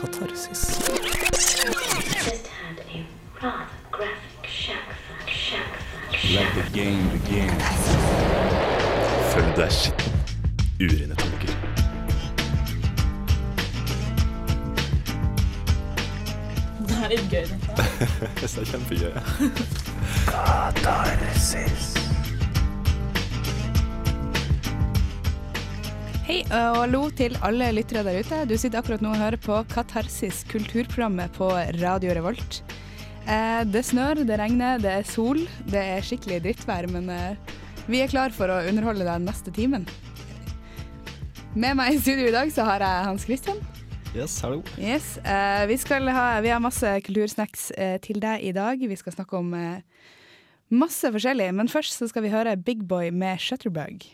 Katarsis. Følg deg skitten. Urene tanker. Det er litt gøy. dette. Det er kjempegøy. Hei og hallo til alle lyttere der ute. Du sitter akkurat nå og hører på Katarsis, kulturprogrammet på Radio Revolt. Eh, det snør, det regner, det er sol. Det er skikkelig drittvær, men eh, vi er klar for å underholde deg neste timen. Med meg i studio i dag så har jeg Hans Christian. Yes, hallo. Yes, eh, vi, skal ha, vi har masse kultursnacks eh, til deg i dag. Vi skal snakke om eh, masse forskjellig, men først så skal vi høre Big Boy med Shutterbug.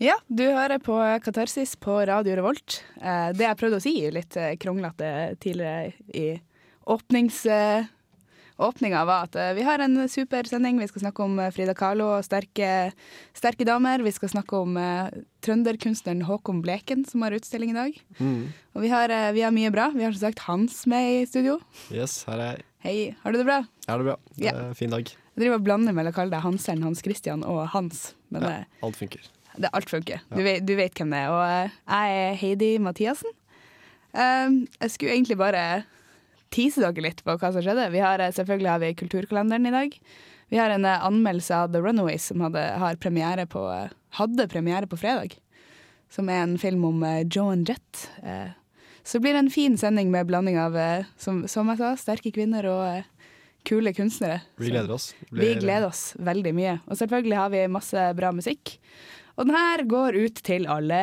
Ja, du hører på Katarsis på Radio Revolt. Eh, det jeg prøvde å si litt eh, kronglete tidligere i åpnings... Eh, åpninga var at vi har en super sending. Vi skal snakke om Frida Kahlo og sterke, sterke damer. Vi skal snakke om trønderkunstneren Håkon Bleken, som har utstilling i dag. Mm. Og vi har, vi har mye bra. Vi har som sagt Hans med i studio. Yes, her er jeg. Hei, har du det bra? Er det bra? Det er en fin dag. Jeg driver og blander mellom å kalle deg Hanseren, Hans Christian og Hans. Men Ja, alt funker. Det, alt funker. Du, vet, du vet hvem det er. Og eh, jeg er Heidi Mathiassen. Eh, jeg skulle egentlig bare tease dere litt på hva som skjedde. Vi har, eh, selvfølgelig har vi Kulturkalenderen i dag. Vi har en eh, anmeldelse av The Runaways som hadde, har premiere på, hadde premiere på fredag. Som er en film om Joan Jett. Så blir det en fin sending med blanding av, som, som jeg sa, sterke kvinner og kule kunstnere. Vi gleder oss. Blir... vi gleder oss veldig mye. Og selvfølgelig har vi masse bra musikk. Og den her går ut til alle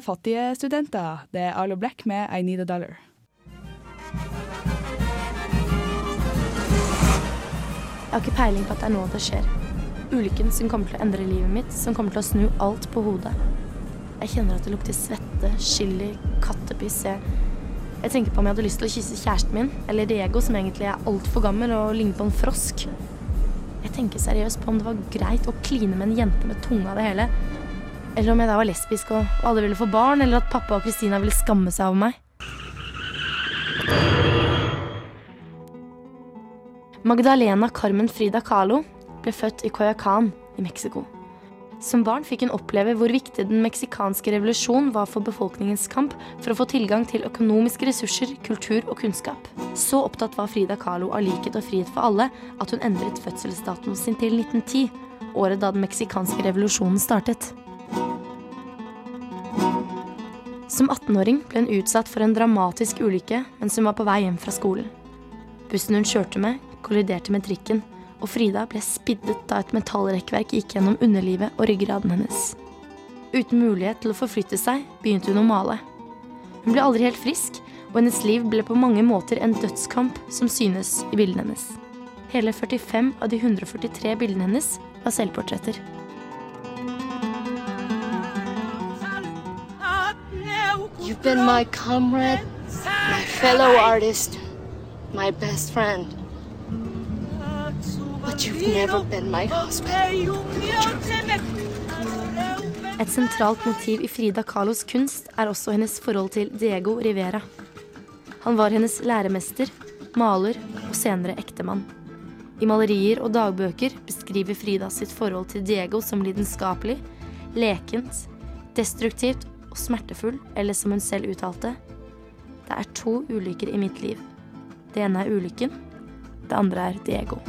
fattige studenter. Det er Arlo Black med I Need a Dollar. Jeg har ikke peiling på at det er nå det skjer. Ulykken som kommer til å endre livet mitt, som kommer til å snu alt på hodet. Jeg kjenner at det lukter svette, chili, kattepiss. Jeg, jeg tenker på om jeg hadde lyst til å kysse kjæresten min, eller Diego, som egentlig er altfor gammel og ligner på en frosk. Jeg tenker seriøst på om det var greit å kline med en jente med tunga det hele. Eller om jeg da var lesbisk og, alle ville få barn, eller at pappa og Kristina ville skamme seg over meg. Magdalena Carmen Frida Kahlo ble født i Coyacán i Mexico. Som barn fikk hun oppleve hvor viktig den meksikanske revolusjonen var for befolkningens kamp for å få tilgang til økonomiske ressurser, kultur og kunnskap. Så opptatt var Frida Kahlo av likhet og frihet for alle at hun endret fødselsdatoen sin til 1910, året da den meksikanske revolusjonen startet. Som 18-åring ble hun utsatt for en dramatisk ulykke mens hun var på vei hjem fra skolen. Bussen hun kjørte med, kolliderte med trikken, og Frida ble spiddet da et metallrekkverk gikk gjennom underlivet og ryggraden hennes. Uten mulighet til å forflytte seg begynte hun å male. Hun ble aldri helt frisk, og hennes liv ble på mange måter en dødskamp som synes i bildene hennes. Hele 45 av de 143 bildene hennes var selvportretter. Been my comrade, my fellow artist, my best friend. But you've never been my husband. Et sentralt motiv i Frida Kahlos kunst er også hennes forhold til Diego Rivera. Han var hennes læremester, maler og senere ektemann. I malerier og dagbøker beskriver Frida sitt forhold til Diego som lidenskapelig, lekent, destruktivt og smertefull, eller som hun selv uttalte Det er to ulykker i mitt liv. Det ene er ulykken, det andre er Diego.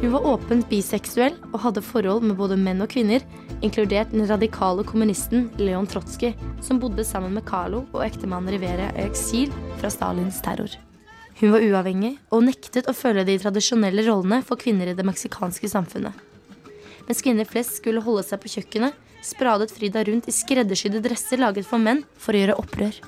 Hun var åpent biseksuell og hadde forhold med både menn og kvinner, inkludert den radikale kommunisten Leon Trotsky, som bodde sammen med Carlo og ektemannen Rivera i eksil fra Stalins terror. Hun var uavhengig og nektet å følge de tradisjonelle rollene for kvinner i det meksikanske samfunnet. Mens kvinner flest skulle holde seg på kjøkkenet, spradet Frida rundt i skreddersydde dresser laget for menn for å gjøre opprør.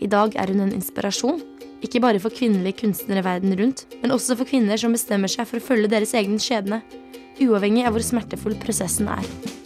I dag er hun en inspirasjon, ikke bare for kvinnelige kunstnere verden rundt, men også for kvinner som bestemmer seg for å følge deres egen skjebne, uavhengig av hvor smertefull prosessen er.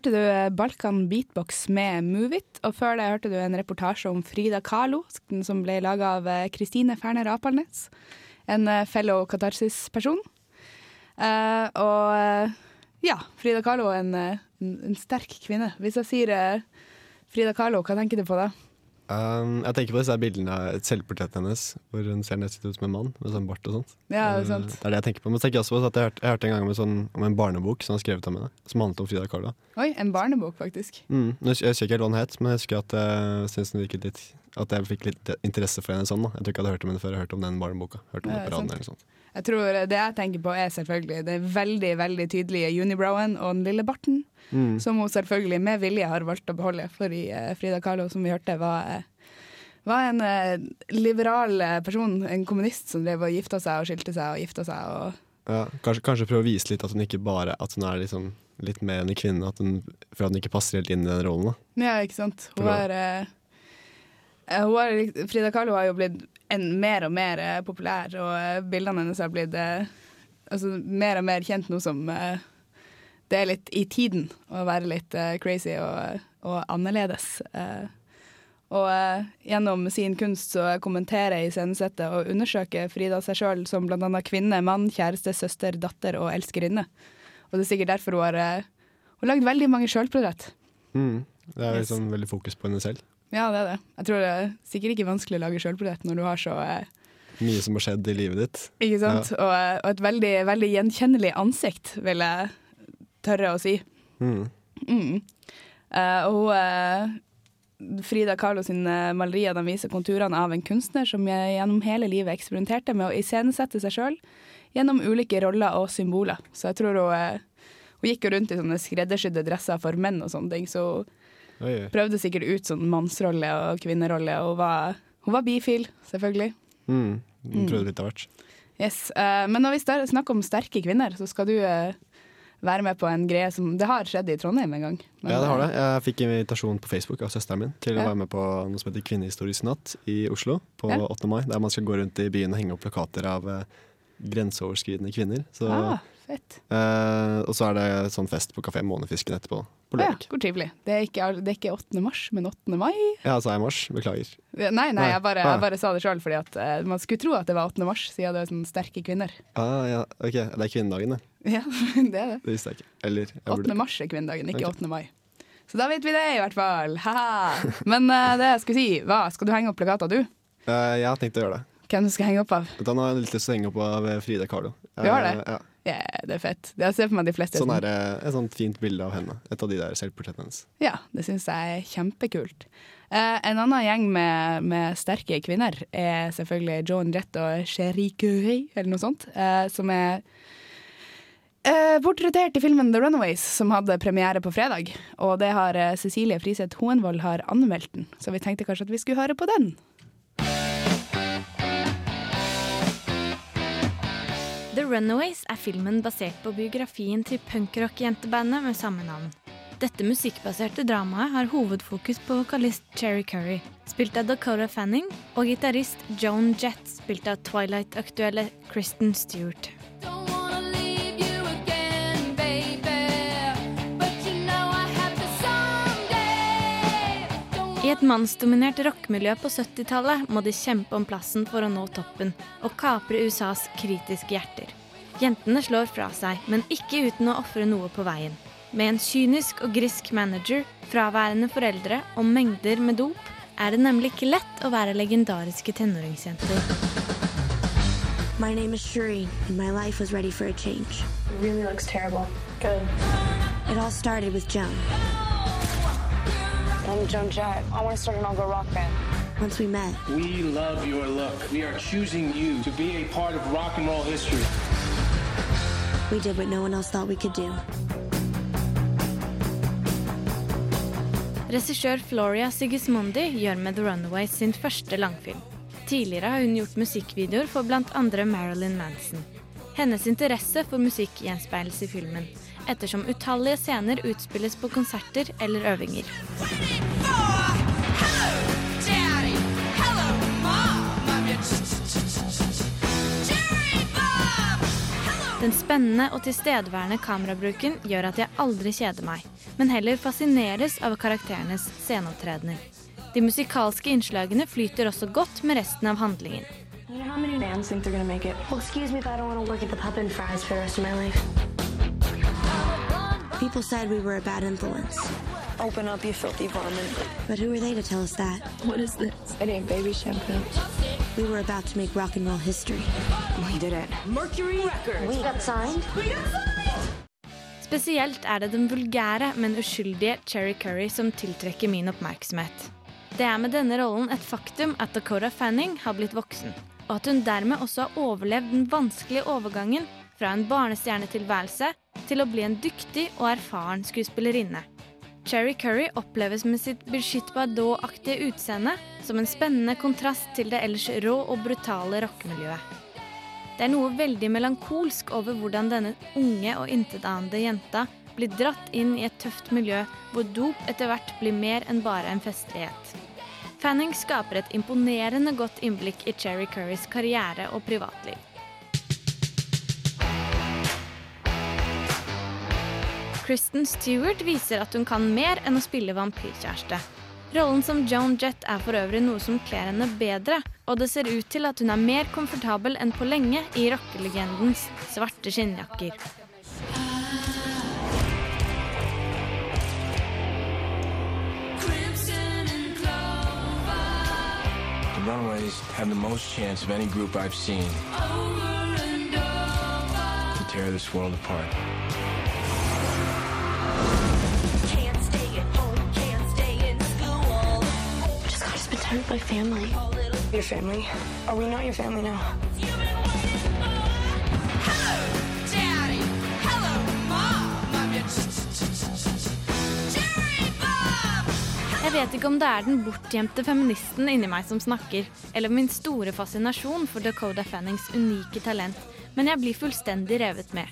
Hørte du eh, Balkan Beatbox med Move It, og før det hørte du en reportasje om Frida Kahlo, som ble laga av eh, Kristine Ferner Apalnes, en eh, fellow katarsis-person. Uh, og ja, Frida Kahlo er en, en, en sterk kvinne. Hvis jeg sier uh, Frida Kahlo, hva tenker du på da? Um, jeg tenker på disse bildene av et selvportrett hennes, hvor hun ser nesten ut som en mann med sånn bart og sånt. Ja, det er Eh, sant. Det er det jeg tenker på. Men så tenker jeg også på at jeg hørte, jeg hørte en gang om en, sånn, om en barnebok som var skrevet av henne, som handlet om Frida Kahlo. Oi, en barnebok, faktisk. Mm. Jeg husker ikke helt hva den het, men jeg husker at jeg syntes den virket litt At jeg fikk litt interesse for henne sånn. da Jeg tror ikke jeg hadde hørt om henne før jeg hørte om den barneboka. Hørte om Ja, det på raden eller sånt. Jeg tror Det jeg tenker på, er selvfølgelig det veldig veldig tydelige unibrowen og den lille barten, Mm. som hun selvfølgelig med vilje har valgt å beholde. Fordi eh, Frida Kahlo, som vi hørte, var, eh, var en eh, liberal person, en kommunist som drev og gifta seg og skilte seg og gifta seg. Og, Ja, kanskje, kanskje prøve å vise litt at hun ikke bare At hun er liksom litt mer enn en kvinne, at hun, for at hun ikke passer helt inn i den rollen. da ja, ikke sant. Hun er, eh, hun er, Frida Kahlo har jo blitt mer og mer eh, populær, og eh, bildene hennes har blitt eh, altså, mer og mer kjent nå som det er litt i tiden å være litt crazy og, og annerledes. Og uh, gjennom sin kunst så kommenterer, iscenesetter og undersøker Frida seg sjøl som bl.a. kvinne, mann, kjæreste, søster, datter og elskerinne. Og det er sikkert derfor hun har uh, hun lagd veldig mange sjølportrett. Mm. Det er Yes. liksom veldig fokus på henne selv. Ja, det er det. Jeg tror det er sikkert ikke vanskelig å lage sjølportrett når du har så eh, Mye som har skjedd i livet ditt. Ikke sant? Og, eh, og et veldig, veldig gjenkjennelig ansikt, vil jeg tørre å si. Mm. Mm. Uh, og eh, Frida Kahlo sine malerier de viser konturene av en kunstner som gjennom hele livet eksperimenterte med å iscenesette seg sjøl gjennom ulike roller og symboler. Så jeg tror hun, hun gikk rundt i sånne skreddersydde dresser for menn og sånne ting, så hun Oi, prøvde sikkert ut sånn mannsrolle og kvinnerolle, og var, hun var bifil, selvfølgelig. Mm. Hun Prøvde litt av hvert. Yes. uh, men når vi snakker om sterke kvinner, så skal du uh, være med på en greie som Det har skjedd i Trondheim en gang. Men, Ja, det har det. eh, Jeg fikk invitasjon på Facebook av søsteren min til å være med på noe som heter Kvinnehistorisk natt i Oslo på Ja. 8. mai. Der man skal gå rundt i byen og henge opp plakater av uh, grenseoverskridende kvinner. Så, Ah, eh, og så er det sånn fest på Kafé Månefisken etterpå, på Å ja, hvor trivelig. Det er, ikke, det er ikke 8. mars, men 8. mai? Ja, sa jeg mars. Beklager. Nei, nei, Nei. jeg bare, Ah. jeg bare sa det sjøl, fordi at uh, man skulle tro at det var 8. mars, siden det er sånne sterke kvinner. Ah, ja, ok, Det er kvinnedagen, det. Ja, det er det. Det visste jeg ikke. Eller jeg 8. burde- mars er kvinnedagen, ikke okay. 8. mai. Så da vet vi det, i hvert fall. Haha. Men uh, det jeg skulle si, hva? Skal du henge opp plakater, du? Eh, jeg har tenkt å gjøre det. Hvem du skal henge opp av? Den har jeg litt lyst til å henge opp av eh, Frida Kahlo. Du har det? Eh, Ja. Yeah, det er fett. Jeg ser for meg de fleste. Sånn er det, et sånt fint bilde av henne. Et av de der selvportrettene hennes. Ja, det syns jeg er kjempekult. Uh, en annen gjeng med, med sterke kvinner er selvfølgelig Joan Jett og Cherie Curie, eller noe sånt, uh, som er uh, portrettert i filmen The Runaways, som hadde premiere på fredag. Og det har eh, Cecilie Friseth Hoenvold har anmeldt den, så vi tenkte kanskje at vi skulle høre på den. The Runaways er filmen basert på biografien til punkrock-jentebandet med samme navn. Dette musikkbaserte dramaet har hovedfokus på vokalist Cherry Curry, spilt av Dakota Fanning, og gitarist Joan Jett, spilt av Twilight-aktuelle Kristen Stewart. I et mannsdominert rockemiljø på 70-tallet må de kjempe om plassen for å nå toppen og kapre USAs kritiske hjerter. Jentene slår fra seg, men ikke uten å ofre noe på veien. Med en kynisk og grisk manager, fraværende foreldre og mengder med dop, er det nemlig ikke lett å være legendariske tenåringsjenter. My name is Shuri, and my life was ready for a change. It really looks terrible. Good. It all started with Joan. I'm Joan Jett. I want to start an all-girl rock band. Once we met, We love your look. We are choosing you to be a part of rock and roll history. we did what no one else thought we could do. Regissør Floria Sigismondi gjør med The Runaways sin første langfilm. Tidligere har hun gjort musikkvideoer for bl.a. Marilyn Manson. Hennes interesse for musikk gjenspeiles i filmen, ettersom utallige scener utspilles på konserter eller øvinger. Den spennende og tilstedeværende kamerabruken gjør at jeg aldri kjeder meg, men heller fascineres av karakterenes sceneopptredener. De musikalske innslagene flyter også godt med resten av handlingen. You know People said we were a bad influence. Open up, you filthy varmint. But who are they to tell us that? What is this? It ain't baby shampoo. We were about to make rock and roll history. We did it. Mercury Records. We got signed. Spesielt er det den vulgære, men uskyldige Cherry Curry som tiltrekker min oppmerksomhet. Det er med denne rollen et faktum at Dakota Fanning har blitt voksen, og at hun dermed også har overlevd den vanskelige overgangen fra en barnestjernetilværelse til å bli en dyktig og erfaren skuespillerinne. Cherry Curry oppleves med sitt Brigitte Bardot-aktige utseende som en spennende kontrast til det ellers rå og brutale rockemiljøet. Det er noe veldig melankolsk over hvordan denne unge og intetanende jenta blir dratt inn i et tøft miljø hvor dop etter hvert blir mer enn bare en festlighet. Fanning skaper et imponerende godt innblikk i Cherry Currys karriere og privatliv. Kristen Stewart viser at hun kan mer enn å spille vampyrkjæreste. Rollen som Joan Jett er for øvrig noe som kler henne bedre, og det ser ut til at hun er mer komfortabel enn på lenge i rockelegendens svarte skinnjakker. The Runaways have the most chance of any group I've seen to tear this world apart. Just by family. Your family? Are we not your family now? Jeg vet ikke om det er den bortgjemte feministen inni meg som snakker, eller min store fascinasjon for Dakota Fannings unike talent, men jeg blir fullstendig revet med.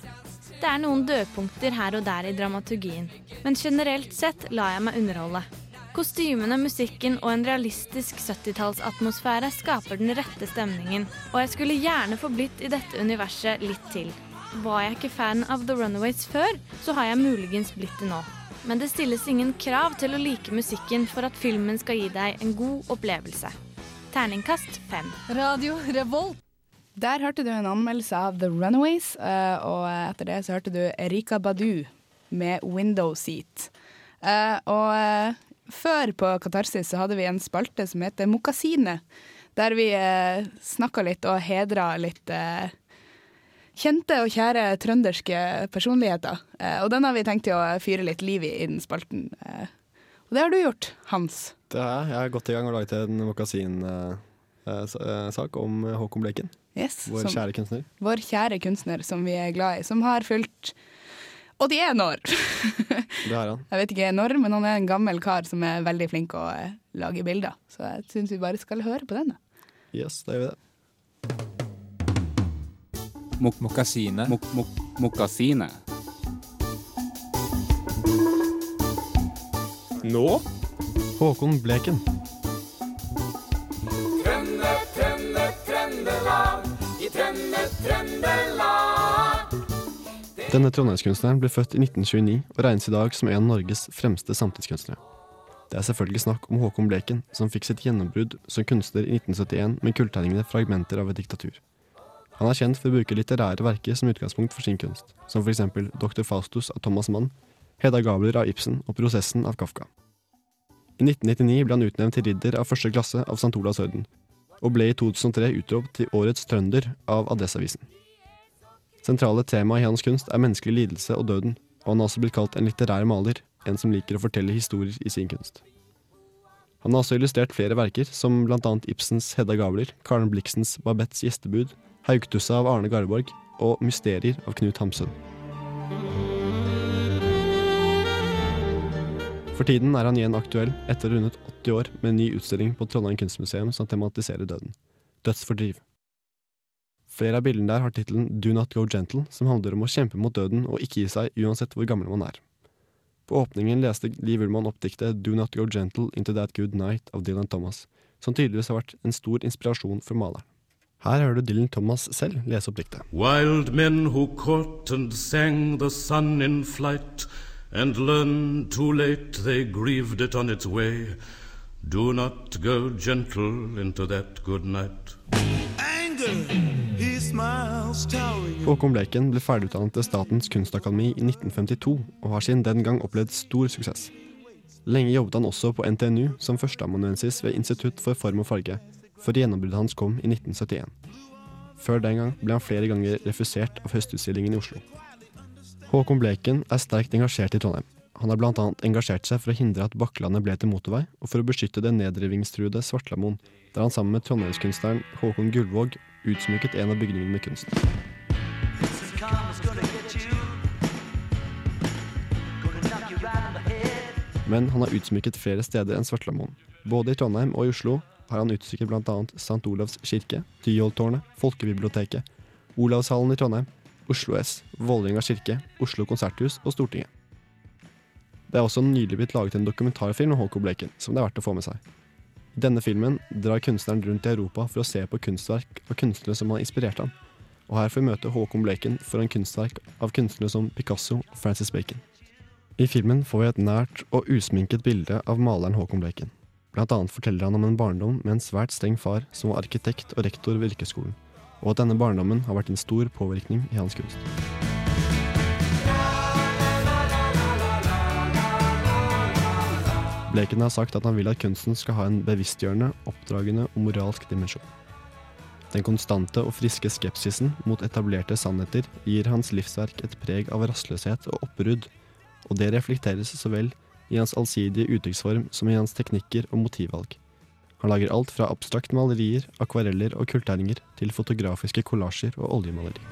Det er noen dødpunkter her og der i dramaturgien, men generelt sett lar jeg meg underholde. Kostymene, musikken og en realistisk 70-tallsatmosfære skaper den rette stemningen, og jeg skulle gjerne få blitt i dette universet litt til. Var jeg ikke fan av The Runaways før, så har jeg muligens blitt det nå. Men det stilles ingen krav til å like musikken for at filmen skal gi deg en god opplevelse. Terningkast fem. Radio Revolt. Der hørte du en anmeldelse av The Runaways, eh, og etter det så hørte du Erika Badu med Window Seat. Eh, Og eh, før på Katarsis så hadde vi en spalte som heter Mokasine, der vi snakka litt og hedra litt eh, kjente og kjære trønderske personligheter. Eh, Og den har vi tenkt å fyre litt liv i i den spalten. Eh, Og det har du gjort, Hans. Det er, jeg. jeg er godt i gang og laget en magasinsak om Håkon Bleken. Yes, vår som- kjære kunstner. Vår kjære kunstner som vi er glad i, som har fylt 81 år. Det har han. Jeg vet ikke når, men han er en gammel kar som er veldig flink å eh, lage bilder. Så jeg syns vi bare skal høre på den. da. Yes, da gjør vi det. Mok mokasine. Mok mok mokasine. Nå Håkon Bleken. Trønde, trønde, trøndelag. I trønde, trøndelag. Denne trondheimskunstneren ble født i 1929 og regnes i dag som en av Norges fremste samtidskunstnere. Det er selvfølgelig snakk om Håkon Bleken, som fikk sitt gjennombrudd som kunstner i 1971 med kulltegningene fragmenter av et diktatur. Han er kjent for å bruke litterære verker som utgangspunkt for sin kunst, som f.eks. Dr. Faustus av Thomas Mann, Hedda Gabler av Ibsen og Prosessen av Kafka. I 1999 ble han utnevnt til ridder av første klasse av St. Olavs orden, og ble i 2003 utropt til Årets trønder av Adresseavisen. Sentrale tema i hans kunst er menneskelig lidelse og døden, og han har også blitt kalt en litterær maler, en som liker å fortelle historier i sin kunst. Han har også illustrert flere verker, som annet Ibsens Hedda Gabler, Karen Bliksens Babettes gjestebud, Haugtussa av Arne Garborg og Mysterier av Knut Hamsun. For tiden er han igjen aktuell etter å rundet 80 år med en ny utstilling på Trondheim kunstmuseum som tematiserer døden. Dødsfordriv. Flere av bildene der har tittelen Do Not Go Gentle, som handler om å kjempe mot døden og ikke gi seg uansett hvor gammel man er. På åpningen leste Liv Ullmann opp diktet Do Not Go Gentle Into That Good Night av Dylan Thomas, som tydeligvis har vært en stor inspirasjon for maleren. Her hører du Dylan Thomas selv lese opp diktet. Wild men who caught and sang the sun in flight, and learned too late they grieved it on its way. Do not go gentle into that good night. Håkon Bleken ble ferdigutdannet til Statens kunstakademi i 1952, og har siden den gang opplevd stor suksess. Lenge jobbet han også på NTNU som førsteamanuensis ved Institutt for form og farge, før gjennombruddet hans kom i 1971. Før den gang ble han flere ganger refusert av Høstutstillingen i Oslo. Håkon Bleken er sterkt engasjert i Trondheim. Han har bl.a. engasjert seg for å hindre at Bakklandet ble til motorvei, og for å beskytte det nedrivingstruede Svartlamoen, der han sammen med trondheimskunstneren Håkon Gullvåg utsmykket en av bygningene med kunst. Men han har utsmykket flere steder enn Svartlamoen. Både i Trondheim og i Oslo har han utsmykket bl.a. St. Olavs kirke, Tyholttårnet, Folkebiblioteket, Olavshallen i Trondheim, Oslo S, Vålerenga kirke, Oslo konserthus og Stortinget. Det er også nylig blitt laget en dokumentarfilm om Håkon Bleken, som det er verdt å få med seg. Denne filmen drar kunstneren rundt i Europa for å se på kunstverk av kunstnere som har inspirert ham. Og her får vi møte Håkon Bleken foran kunstverk av kunstnere som Picasso og Francis Bacon. I filmen får vi et nært og usminket bilde av maleren Håkon Bleken. Blant annet forteller han om en barndom med en svært streng far som var arkitekt og rektor ved yrkesskolen, og at denne barndommen har vært en stor påvirkning i hans kunst. Bleken har sagt at han vil at kunsten skal ha en bevisstgjørende, oppdragende og moralsk dimensjon. Den konstante og friske skepsisen mot etablerte sannheter gir hans livsverk et preg av rastløshet og oppbrudd, og det reflekteres så vel i hans allsidige uttrykksform som i hans teknikker og motivvalg. Han lager alt fra abstrakt malerier, akvareller og kulltegninger til fotografiske kollasjer og oljemaleri.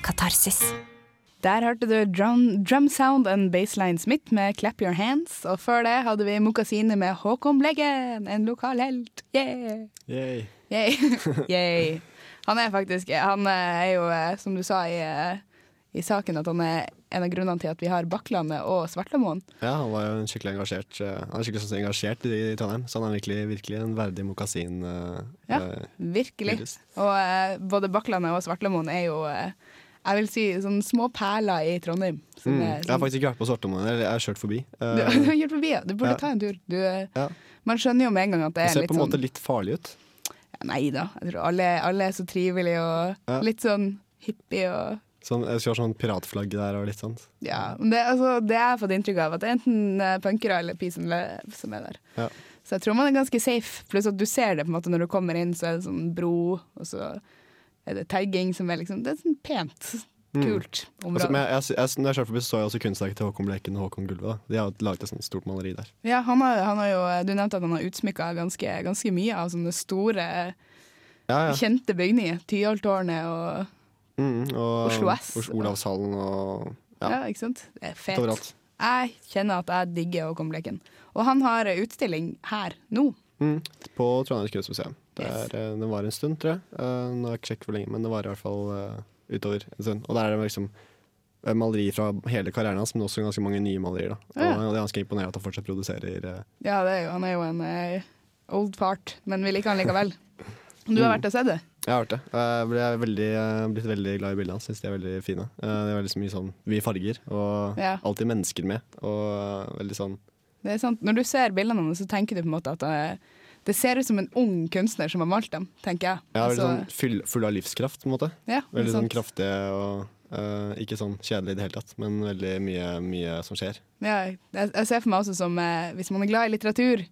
Katarsis. Der hørte du drum, drum Sound and Baseline Smith med Clap Your Hands. Og før det hadde vi Mokasine med Håkon Bleggen, en lokal helt. Yeah! Yay. Yay. Yay. Han er faktisk Han er jo, eh, som du sa i, eh, i saken, at han er en av grunnene til at vi har Bakklandet og Svartlamoen. Ja, han var jo en skikkelig engasjert eh, Han er skikkelig sånn engasjert i, i Trondheim, så han er virkelig, virkelig en verdig mokasin. eh, Ja, eh, virkelig. Virus. Og uh, både Bakklandet og Svartlamoen er jo eh, jeg vil si sånn små perler i Trondheim. Mm. er, Jeg har faktisk ikke vært på Svartlamoen, eller jeg har kjørt forbi. du, Eh, du har kjørt forbi, ja. Du burde ja. ta en tur. Du, eh, Ja. Man skjønner jo med en gang at det det er ser på en sånn måte litt farlig ut. ja, Nei da, jeg tror alle, alle er så trivelige og litt sånn hippie og Sånn, jeg skal ha sånn piratflagg der og litt sånn. Ja. men Det, altså, det har jeg fått inntrykk av, at det er enten eh, punkere eller Peace and Love som er der. Ja. Så jeg tror man er ganske safe. Pluss at du ser det på en måte når du kommer inn, så er det sånn bro, og så det tagging som er liksom Det er sånn pent, Mm. kult område. Altså, men jeg, jeg, jeg, når jeg kjørte forbi, så jeg også kunstverket til Håkon Bleken og Håkon Gulve. De har laget et sånt stort maleri der. Ja, han har, han har jo, Du nevnte at han har utsmykka ganske, ganske mye av sånne store, Ja, ja. kjente bygninger. Tyholttårnet og Mm, og Oslo S. Og Olavshallen og ja. ja, ikke sant? Det er fet. overalt. Jeg kjenner at jeg digger Håkon Bleken. Og han har utstilling her nå. Mm, på Trondheims kunstmuseum. Det, er, eh, det var en stund, tror jeg. Eh, nå har jeg ikke sjekket hvor lenge, men det var i hvert fall eh, utover en stund. Og der er det liksom malerier fra hele karrieren hans, men også ganske mange nye malerier. da. Ja. Og det er ganske imponerende at han fortsatt produserer. Ja, det er jo, han er jo en eh, old fart, men vi liker han likevel. Du har Mm. vært og sett det? Jeg har vært det. Jeg ble veldig, blitt veldig glad i bildene hans. Syns de er veldig fine. Det er veldig mye sånn mye farger, og Ja. alltid mennesker med. Og veldig sånn Det er sant. Når du ser bildene hans, så tenker du på en måte at eh, det ser ut som en ung kunstner som har malt dem, tenker jeg. Ja, Altså, sånn full, full av livskraft, på en måte. Ja, veldig sånn kraftig og uh, ikke sånn kjedelig i det hele tatt, men veldig mye, mye som skjer. ja, jeg, jeg ser for meg også som uh, Hvis man er glad i litteratur,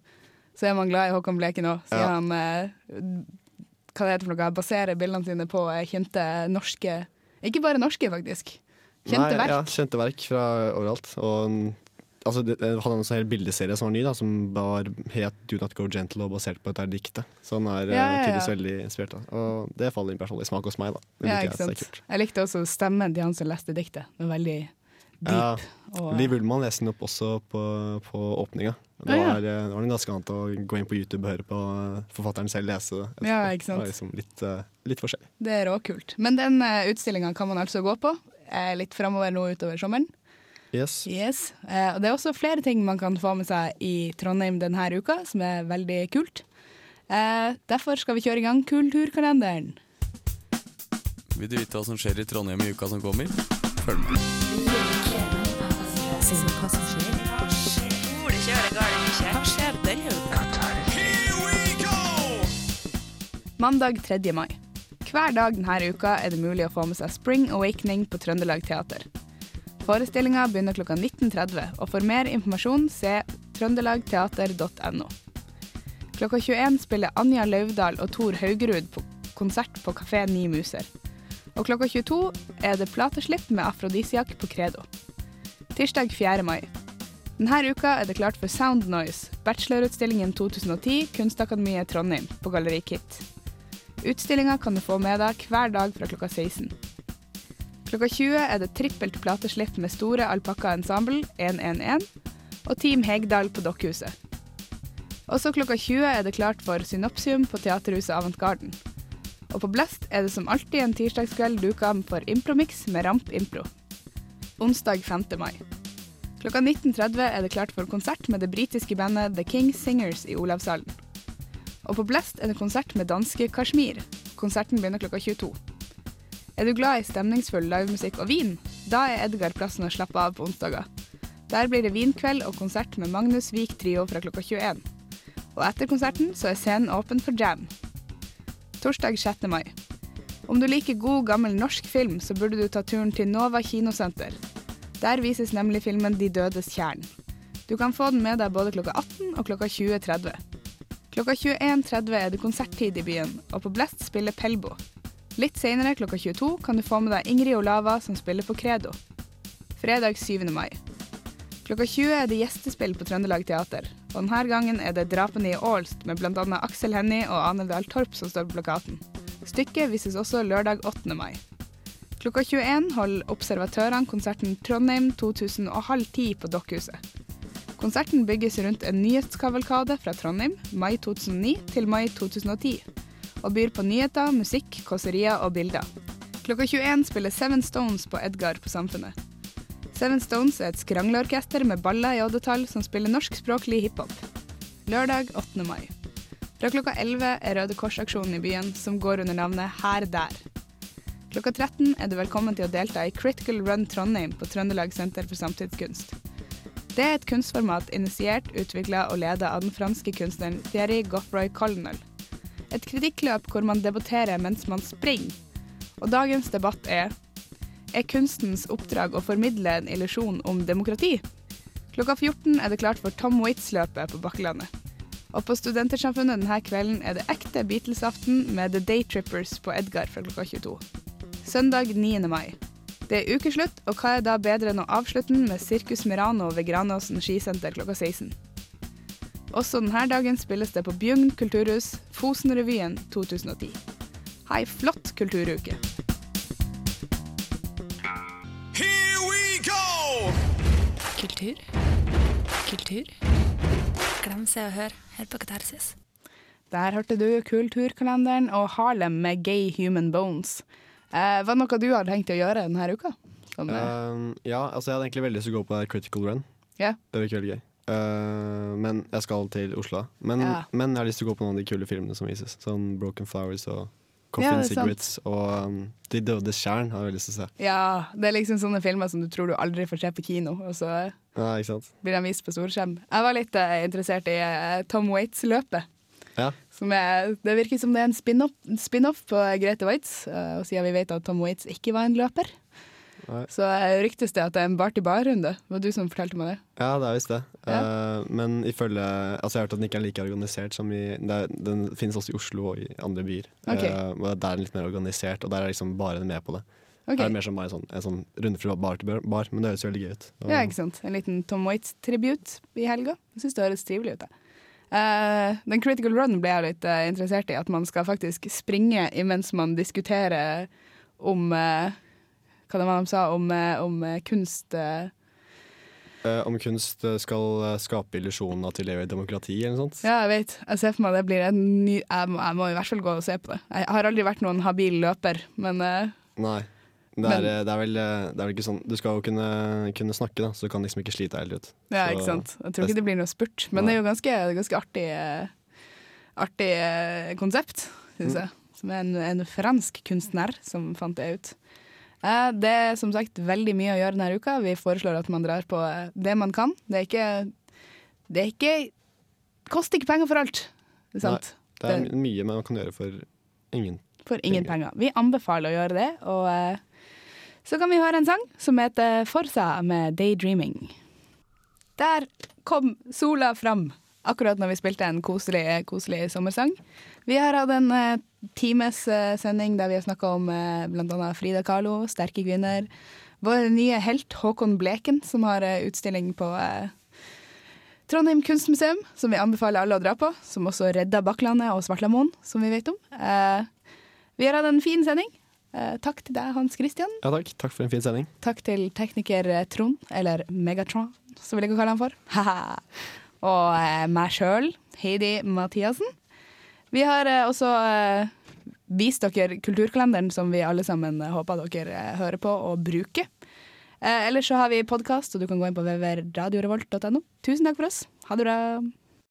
så er man glad i Håkon Bleken òg, siden Ja. han uh, hva det heter for noe, baserer bildene sine på kjente norske Ikke bare norske, faktisk. Kjente Nei, verk. Ja, kjente verk fra overalt. Og altså, det, Han hadde en sånn bildeserie som var ny, da, som var het Do Not Go Gentle og basert på dette diktet. Så han er Ja, ja, eh, ja. tydeligvis veldig inspirert Da. Og det faller inn personlig smak hos meg, da. Det Ja, ikke sant? Jeg likte også stemmen til han som leste diktet. Var veldig deep. Ja, og- Liv Ullmann leste den opp også på, på åpninga. Det var, ja. eh, var noe ganske annet å gå inn på YouTube og høre på eh, forfatteren selv lese det. Ja, ikke sant. Det var liksom litt, eh, litt forskjellig. Det er råkult. Men den utstillinga kan man altså gå på eh, litt framover nå utover sommeren. Yes. Yes. Eh, og det er også flere ting man kan få med seg i Trondheim denne uka, som er veldig kult. Eh, derfor skal vi kjøre i gang Kulturkalenderen. Vil du vite hva som skjer i Trondheim i uka som kommer? Følg med. Mandag 3. mai. Hver dag denne uka er det mulig å få med seg Spring Awakening på Trøndelag Teater. Forestillinga begynner klokka 19.30, og for mer informasjon se trøndelagteater.no. Klokka 21 spiller Anja Lauvdal og Tor Haugerud på konsert på Kafé Ni Muser. Og klokka 22 er det plateslipp med Afrodisiak på Credo. Tirsdag 4. mai. Denne uka er det klart for Sound Noise, bachelorutstillingen 2010, Kunstakademiet Trondheim, på Galleri Kit. Utstillinga kan du få med deg hver dag fra klokka 16. Klokka 20 er det trippelt plateslipp med Store Alpakka Ensemble 111 og Team Hegdal på Dokkhuset. Også klokka 20 er det klart for Synopsium på Teaterhuset Avantgarden. Og på Blest er det som alltid en tirsdagskveld duka for Impromix med Ramp Impro. Onsdag 5. mai. Klokka 19.30 er det klart for konsert med det britiske bandet The King Singers i Olavshallen. Og på Blest er det konsert med danske Kashmir. Konserten begynner klokka 22. Er du glad i stemningsfull livemusikk og vin? Da er Edgar plassen å slappe av på onsdager. Der blir det vinkveld og konsert med Magnus Vik Trio fra klokka 21. Og etter konserten så er scenen åpen for jam. Torsdag 6. mai. Om du liker god, gammel norsk film, så burde du ta turen til Nova kinosenter. Der vises nemlig filmen De dødes tjern. Du kan få den med deg både klokka 18 og klokka 20.30. Klokka 21.30 er det konserttid i byen, og på Blest spiller Pelbo. Litt senere, klokka 22, kan du få med deg Ingrid Olava som spiller på Credo. Fredag 7. mai. Klokka 20 er det gjestespill på Trøndelag Teater, og denne gangen er det 'Drapene i Ålst' med bl.a. Aksel Hennie og Ane Dahl Torp som står på plakaten. Stykket vises også lørdag 8. mai. Klokka 21 holder observatørene konserten Trondheim 2000 og på Dokkhuset. Konserten bygges rundt en nyhetskavalkade fra Trondheim mai 2009 til mai 2010, og byr på nyheter, musikk, kåserier og bilder. Klokka 21 spiller Seven Stones på Edgar på Samfunnet. Seven Stones er et skrangleorkester med baller i oddetall som spiller norskspråklig hiphop. Lørdag 8. mai. Fra klokka 11 er Røde Kors-aksjonen i byen, som går under navnet Her der. Klokka 13 er du velkommen til å delta i Critical Run Trondheim på Trøndelag Senter for samtidskunst. Det er et kunstformat initiert, utvikla og leda av den franske kunstneren Thierry Goffroy Colonel. Et kritikkløp hvor man debatterer mens man springer. Og dagens debatt er er kunstens oppdrag å formidle en illusjon om demokrati? Klokka 14 er det klart for Tom Waits-løpet på Bakkelandet. Og på Studentersamfunnet denne kvelden er det ekte Beatles-aften med The Daytrippers på Edgar fra klokka 22. Søndag 9. mai. Det er ukeslutt, og hva er da bedre enn å avslutte med Sirkus Merano ved Granåsen skisenter klokka 16. Også denne dagen spilles det på Bjugn kulturhus, Fosenrevyen 2010. Ha ei flott kulturuke. Here we go! Kultur. Kultur. Glem Se og Hør her på Katarsis. Der hørte du Kulturkalenderen og Harlem med Gay Human Bones. Eh, var det noe du hadde tenkt å gjøre denne uka? Um, ja, altså jeg hadde egentlig veldig lyst til å gå på Critical Run. Yeah. Det virker veldig gøy. Uh, men jeg skal til Oslo. Men, Ja. men jeg har lyst til å gå på noen av de kule filmene som vises. Sånn Broken Flowers og Coffee Ja. Cigarettes og um, De dødes tjern har jeg lyst til å se. ja, det er liksom sånne filmer som du tror du aldri får se på kino, og så Ja, blir de vist på storskjerm. Jeg var litt uh, interessert i uh, Tom Waits-løpet. Ja. Som er, det virker som det er en spin-off spin på Grete Waitz, eh, og siden vi vet at Tom Waits ikke var en løper. Nei. Så eh, ryktes det at det er en bar-til-bar-runde. Det var du som fortalte meg det. Ja, det er visst det. Ja. Uh, men ifølge Altså, jeg har hørt at den ikke er like organisert som i er, Den finnes også i Oslo og i andre byer. Okay. Uh, der er den litt mer organisert, og der er liksom bare med på det. Okay. Det er mer som bare sånn, en sånn runde fra bar til bar, men det høres veldig gøy ut. Og- Ja, ikke sant? En liten Tom Waits-tribut i helga. Jeg syns det høres trivelig ut. Da. Uh, den Critical Run ble jeg litt uh, interessert i. At man skal faktisk springe imens man diskuterer om eh, Hva det var de sa? Om, eh, om eh, kunst eh. Eh, om kunst skal skal illusjoner skape illusjonen leve i demokrati, eller noe sånt. Ja, jeg vet. Jeg ser for meg det blir en ny jeg må, jeg må i hvert fall gå og se på det. Jeg har aldri vært noen habil løper, men Nei. Det er, Men- det, er vel, det er vel ikke sånn Du skal jo kunne, kunne snakke, da, så du kan liksom ikke slite deg helt ut. Ja, Så- ikke sant. Jeg tror ikke det blir noe spurt, men det er jo ganske, ganske artig, artig konsept, syns Mm. jeg. Som er en, en fransk kunstner som fant det ut. Eh, Det er som sagt veldig mye å gjøre denne uka. Vi foreslår at man drar på eh, det man kan. Det er ikke Det er ikke koster ikke penger for alt. Det er sant. Nei, det er Det- mye man kan gjøre for ingen. For ingen penger. Vi anbefaler å gjøre det, og eh, så kan vi høre en sang som heter Forsa med 'Daydreaming'. Der kom sola fram, akkurat når vi spilte en koselig, koselig sommersang. Vi har hatt en uh, times uh, sending der vi har snakka om uh, bl.a. Frida Kahlo, sterke kvinner. Vår nye helt Håkon Bleken, som har eh, utstilling på eh, Trondheim kunstmuseum, som vi anbefaler alle å dra på. Som også redda Bakklandet og Svartlamoen, som vi vet om. Eh, vi har hatt en fin sending. Eh, takk til deg, Hans Christian. Ja takk. Takk for en fin sending. Takk til tekniker eh, Trond, eller Megatron, som vi liker å kalle han for. Og eh, meg sjøl, Heidi Mathiassen. Vi har eh, også eh, vist dere kulturkalenderen som vi alle sammen håper dere hører på og bruker. Ellers så har vi podkast, og du kan gå inn på www.radiorevolt.no. Tusen takk for oss. Ha det bra.